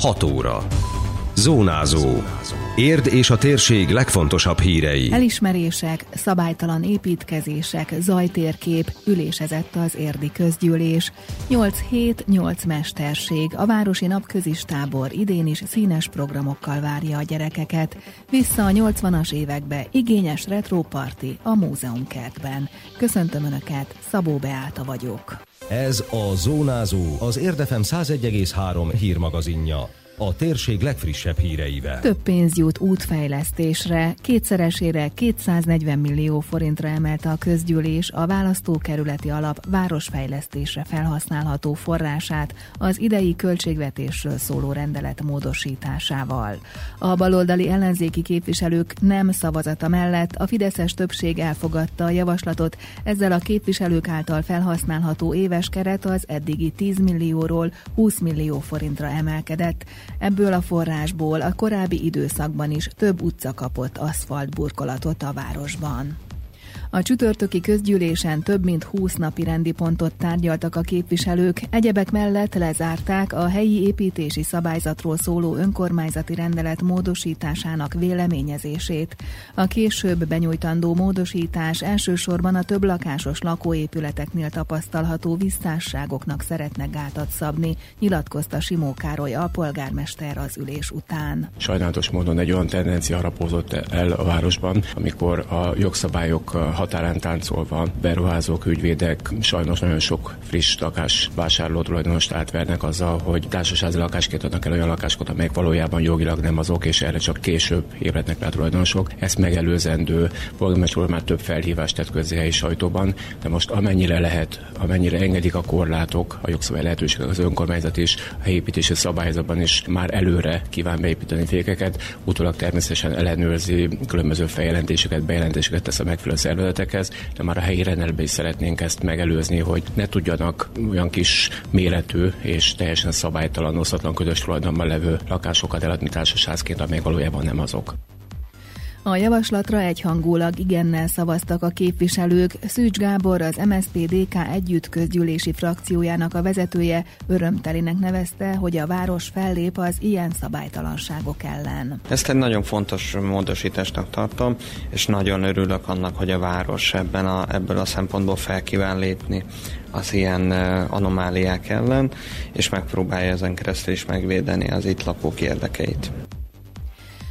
6 óra. Zónázó. Érd és a térség legfontosabb hírei. Elismerések, szabálytalan építkezések, zajtérkép, ülésezett az érdi közgyűlés. 8 hét, 8 mesterség. A Városi Napközis tábor idén is színes programokkal várja a gyerekeket. Vissza a 80-as évekbe igényes retróparti a múzeumkertben. Köszöntöm Önöket, Szabó Beáta vagyok. Ez a Zónázó, az Érdefem 101,3 hírmagazinja a térség legfrissebb híreivel. Több pénz jut útfejlesztésre, kétszeresére 240 millió forintra emelte a közgyűlés a választókerületi alap városfejlesztésre felhasználható forrását az idei költségvetésről szóló rendelet módosításával. A baloldali ellenzéki képviselők nem szavazata mellett a Fideszes többség elfogadta a javaslatot, ezzel a képviselők által felhasználható éves keret az eddigi 10 millióról 20 millió forintra emelkedett. Ebből a forrásból a korábbi időszakban is több utca kapott aszfaltburkolatot a városban. A csütörtöki közgyűlésen több mint 20 napi rendi pontot tárgyaltak a képviselők, egyebek mellett lezárták a helyi építési szabályzatról szóló önkormányzati rendelet módosításának véleményezését. A később benyújtandó módosítás elsősorban a több lakásos lakóépületeknél tapasztalható visszásságoknak szeretne gátat szabni, nyilatkozta Simó Károly alpolgármester az ülés után. Sajnálatos módon egy olyan tendencia harapózott el a városban, amikor a jogszabályok határán táncolva beruházók, ügyvédek sajnos nagyon sok friss lakás vásárló tulajdonost átvernek azzal, hogy társasági lakásként adnak el olyan lakásokat, amelyek valójában jogilag nem azok, és erre csak később ébrednek rá a tulajdonosok. Ezt megelőzendő polgármester már több felhívást tett közé helyi sajtóban, de most amennyire lehet, amennyire engedik a korlátok, a jogszabály lehetőségek az önkormányzat is, a építési szabályzatban is már előre kíván beépíteni fékeket, utólag természetesen ellenőrzi, különböző feljelentéseket, bejelentéseket tesz a megfelelő szervezet területekhez, de már a helyi rendelbe is szeretnénk ezt megelőzni, hogy ne tudjanak olyan kis méretű és teljesen szabálytalan, osztatlan közös tulajdonban levő lakásokat eladni társaságként, amelyek valójában nem azok. A javaslatra egyhangulag igennel szavaztak a képviselők. Szűcs Gábor, az MSZP-DK együtt közgyűlési frakciójának a vezetője örömtelinek nevezte, hogy a város fellép az ilyen szabálytalanságok ellen. Ezt egy nagyon fontos módosításnak tartom, és nagyon örülök annak, hogy a város ebben a, ebből a szempontból fel kíván lépni az ilyen anomáliák ellen, és megpróbálja ezen keresztül is megvédeni az itt lakók érdekeit.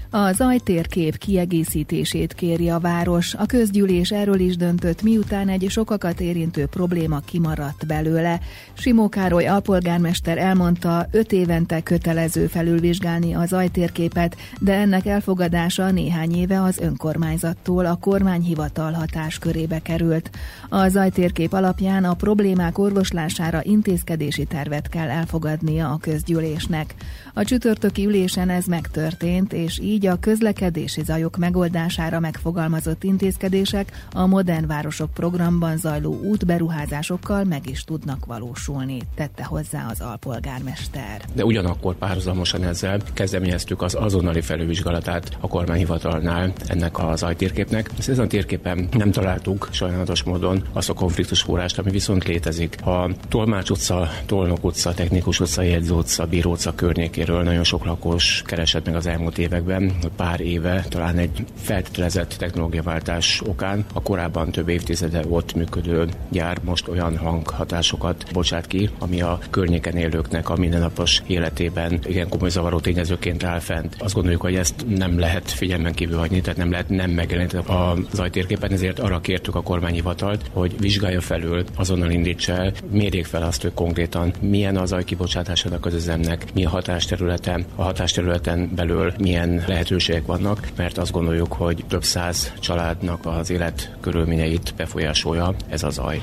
A zajtérkép kiegészítését kéri a város. A közgyűlés erről is döntött, miután egy sokakat érintő probléma kimaradt belőle. Simó Károly alpolgármester elmondta, öt évente kötelező felülvizsgálni a zajtérképet, de ennek elfogadása néhány éve az önkormányzattól a kormányhivatal hatáskörébe került. A zajtérkép alapján a problémák orvoslására intézkedési tervet kell elfogadnia a közgyűlésnek. A csütörtöki ülésen ez megtörtént, és így a közlekedési zajok megoldására megfogalmazott intézkedések a Modern Városok programban zajló útberuházásokkal meg is tudnak valósulni, tette hozzá az alpolgármester. De ugyanakkor párhuzamosan ezzel kezdeményeztük az azonnali felülvizsgálatát a kormányhivatalnál ennek az ajtérképnek. Ezen a térképen nem találtuk sajnálatos módon azt a konfliktus forrást, ami viszont létezik. A Tolmács utca, Tolnok utca, Technikus utca, Jegyző utca, Bíró utca környékéről nagyon sok lakos keresett meg az elmúlt években, pár éve, talán egy feltételezett technológiaváltás okán a korábban több évtizede ott működő gyár most olyan hanghatásokat bocsát ki, ami a környéken élőknek a mindennapos életében igen komoly zavaró tényezőként áll fent. Azt gondoljuk, hogy ezt nem lehet figyelmen kívül hagyni, tehát nem lehet nem megjeleníteni a zajtérképen, ezért arra kértük a kormányhivatalt, hogy vizsgálja felül, azonnal indítsa el, mérjék fel azt, hogy konkrétan milyen a zajkibocsátása a közüzemnek, mi a hatásterülete, a hatásterületen belül milyen lehetőségek vannak, mert azt gondoljuk, hogy több száz családnak az életkörülményeit befolyásolja ez a zaj.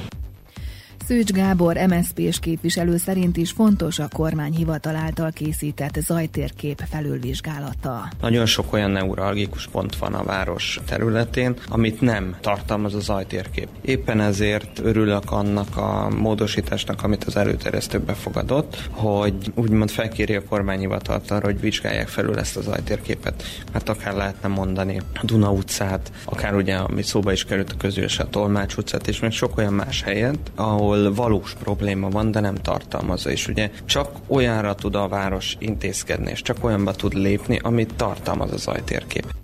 Szűcs Gábor MSZP-s képviselő szerint is fontos a kormányhivatal által készített zajtérkép felülvizsgálata. Nagyon sok olyan neuralgikus pont van a város területén, amit nem tartalmaz a zajtérkép. Éppen ezért örülök annak a módosításnak, amit az előterjesztő befogadott, hogy úgymond felkéri a kormányhivatalt arra, hogy vizsgálják felül ezt a zajtérképet. Mert akár lehetne mondani a Duna utcát, akár ugye, ami szóba is került a közülés, a Tolmács utcát, és még sok olyan más helyet, ahol ahol valós probléma van, de nem tartalmazza. És ugye csak olyanra tud a város intézkedni, és csak olyanba tud lépni, amit tartalmaz az ajtérkép.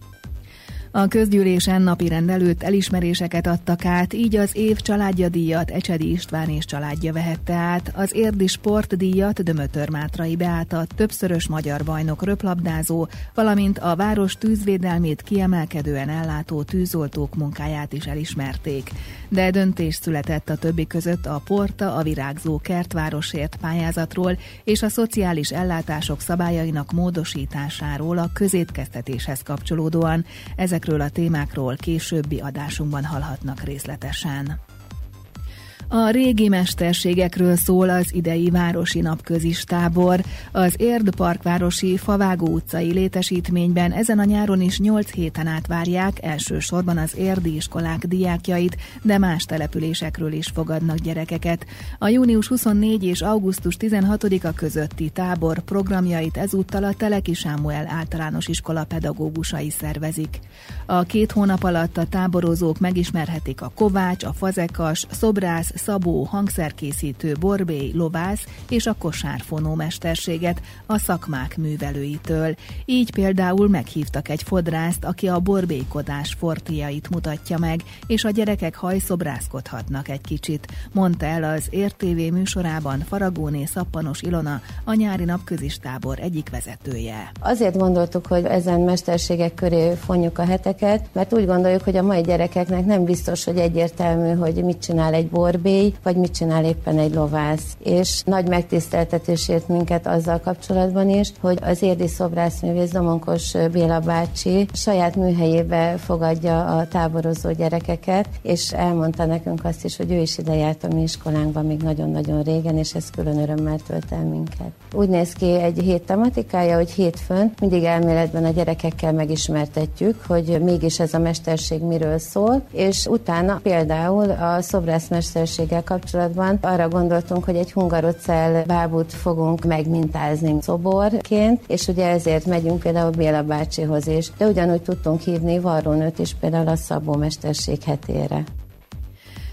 A közgyűlésen napi rendelőtt elismeréseket adtak át, így az év családja díjat Ecsedi István és családja vehette át, az érdi sportdíjat Dömötör Mátrai Beáta, többszörös magyar bajnok röplabdázó, valamint a város tűzvédelmét kiemelkedően ellátó tűzoltók munkáját is elismerték. De döntés született a többi között a Porta, a Virágzó Kertvárosért pályázatról és a szociális ellátások szabályainak módosításáról a közétkeztetéshez kapcsolódóan. Ezek Ezekről a témákról későbbi adásunkban hallhatnak részletesen. A régi mesterségekről szól az idei városi napközis tábor. Az Érd Parkvárosi Favágó utcai létesítményben ezen a nyáron is 8 héten át várják elsősorban az érdi iskolák diákjait, de más településekről is fogadnak gyerekeket. A június 24 és augusztus 16-a közötti tábor programjait ezúttal a Teleki Sámuel általános iskola pedagógusai szervezik. A két hónap alatt a táborozók megismerhetik a kovács, a fazekas, szobrász, szabó, hangszerkészítő, borbély, lovász és a kosárfonó mesterséget a szakmák művelőitől. Így például meghívtak egy fodrászt, aki a borbélykodás fortiait mutatja meg, és a gyerekek hajszobrászkodhatnak egy kicsit, mondta el az értévé műsorában Faragóné Szappanos Ilona, a nyári napközis tábor egyik vezetője. Azért gondoltuk, hogy ezen mesterségek köré fonjuk a heteket, mert úgy gondoljuk, hogy a mai gyerekeknek nem biztos, hogy egyértelmű, hogy mit csinál egy borbély, borbély, vagy mit csinál éppen egy lovász. És nagy megtiszteltetés ért minket azzal kapcsolatban is, hogy az érdi szobrászművész Domonkos Béla bácsi saját műhelyébe fogadja a táborozó gyerekeket, és elmondta nekünk azt is, hogy ő is ide járt a mi iskolánkban még nagyon-nagyon régen, és ez külön örömmel tölt el minket. Úgy néz ki egy hét tematikája, hogy hétfőn mindig elméletben a gyerekekkel megismertetjük, hogy mégis ez a mesterség miről szól, és utána például a szobrászmesterség minőséggel kapcsolatban arra gondoltunk, hogy egy hungarocell bábút fogunk megmintázni szoborként, és ugye ezért megyünk például Béla bácsihoz is. De ugyanúgy tudtunk hívni varrónőt is például a Szabó Mesterség hetére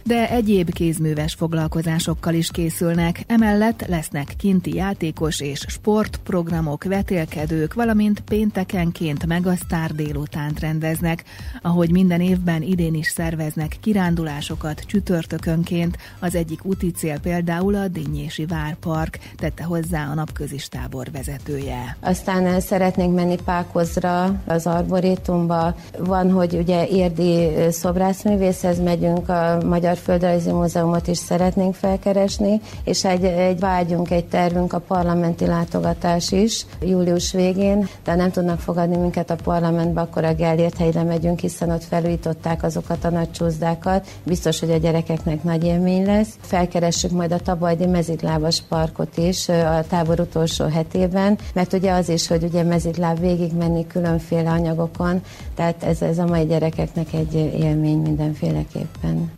de egyéb kézműves foglalkozásokkal is készülnek. Emellett lesznek kinti játékos és sportprogramok, vetélkedők, valamint péntekenként megasztár délutánt rendeznek, ahogy minden évben idén is szerveznek kirándulásokat csütörtökönként. Az egyik úti cél például a Dinnyési Várpark, tette hozzá a napközis tábor vezetője. Aztán szeretnénk menni Pákozra, az Arborétumba. Van, hogy ugye érdi szobrászművészhez megyünk a Magyar Földrajzi Múzeumot is szeretnénk felkeresni, és egy, egy vágyunk, egy tervünk a parlamenti látogatás is július végén, de nem tudnak fogadni minket a parlamentbe, akkor a Gellért helyre megyünk, hiszen ott felújították azokat a nagy csúszdákat. Biztos, hogy a gyerekeknek nagy élmény lesz. Felkeressük majd a Tabajdi mezitlábas parkot is a tábor utolsó hetében, mert ugye az is, hogy ugye mezitláb végig menni különféle anyagokon, tehát ez, ez a mai gyerekeknek egy élmény mindenféleképpen.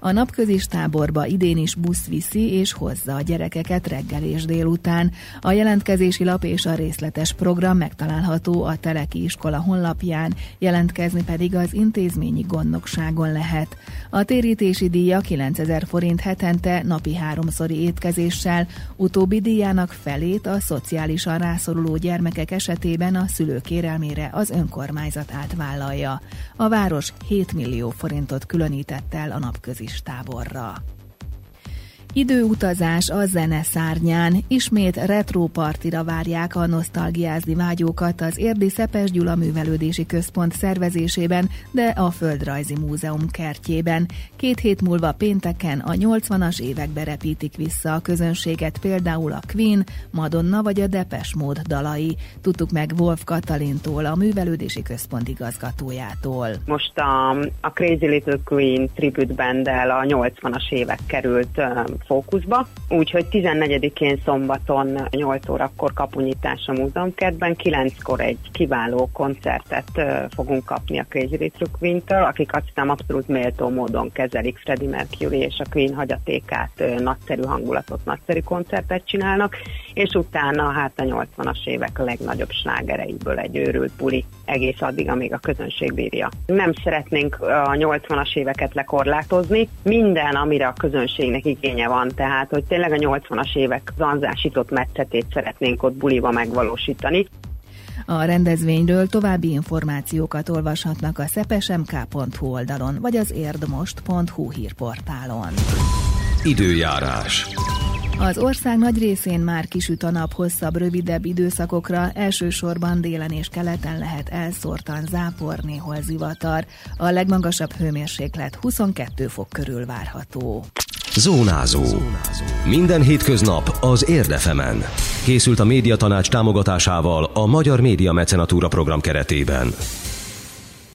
A napközis táborba idén is busz viszi és hozza a gyerekeket reggel és délután. A jelentkezési lap és a részletes program megtalálható a Teleki iskola honlapján, jelentkezni pedig az intézményi gondnokságon lehet. A térítési díja 9000 forint hetente napi háromszori étkezéssel, utóbbi díjának felét a szociálisan rászoruló gyermekek esetében a szülő kérelmére az önkormányzat átvállalja. A város 7 millió forintot különített el a táborra. Időutazás a zene szárnyán. Ismét retrópartira várják a nosztalgiázni vágyókat az Érdi Szepes Gyula Művelődési Központ szervezésében, de a Földrajzi Múzeum kertjében. Két hét múlva pénteken a 80-as évekbe repítik vissza a közönséget például a Queen, Madonna vagy a Depes Mód dalai. Tudtuk meg Wolf Katalintól, a Művelődési Központ igazgatójától. Most a, a Crazy Little Queen tribute banddel a 80-as évek került fókuszba, úgyhogy 14-én szombaton 8 órakor kapunyítás a múzeumkertben, 9-kor egy kiváló koncertet fogunk kapni a Crazy Retro Queen-től, akik azt abszolút méltó módon kezelik Freddie Mercury és a Queen hagyatékát, nagyszerű hangulatot, nagyszerű koncertet csinálnak, és utána hát a 80-as évek legnagyobb slágereiből egy őrült buli egész addig, amíg a közönség bírja. Nem szeretnénk a 80-as éveket lekorlátozni, minden, amire a közönségnek igénye van, tehát hogy tényleg a 80-as évek zanzásított metszetét szeretnénk ott buliba megvalósítani. A rendezvényről további információkat olvashatnak a szepesemk.hu oldalon, vagy az érdmost.hu hírportálon. Időjárás. Az ország nagy részén már kisüt a nap hosszabb, rövidebb időszakokra, elsősorban délen és keleten lehet elszórtan zápor, néhol zivatar. A legmagasabb hőmérséklet 22 fok körül várható. Zónázó. Minden hétköznap az Érdefemen. Készült a médiatanács támogatásával a Magyar Média Mecenatúra program keretében.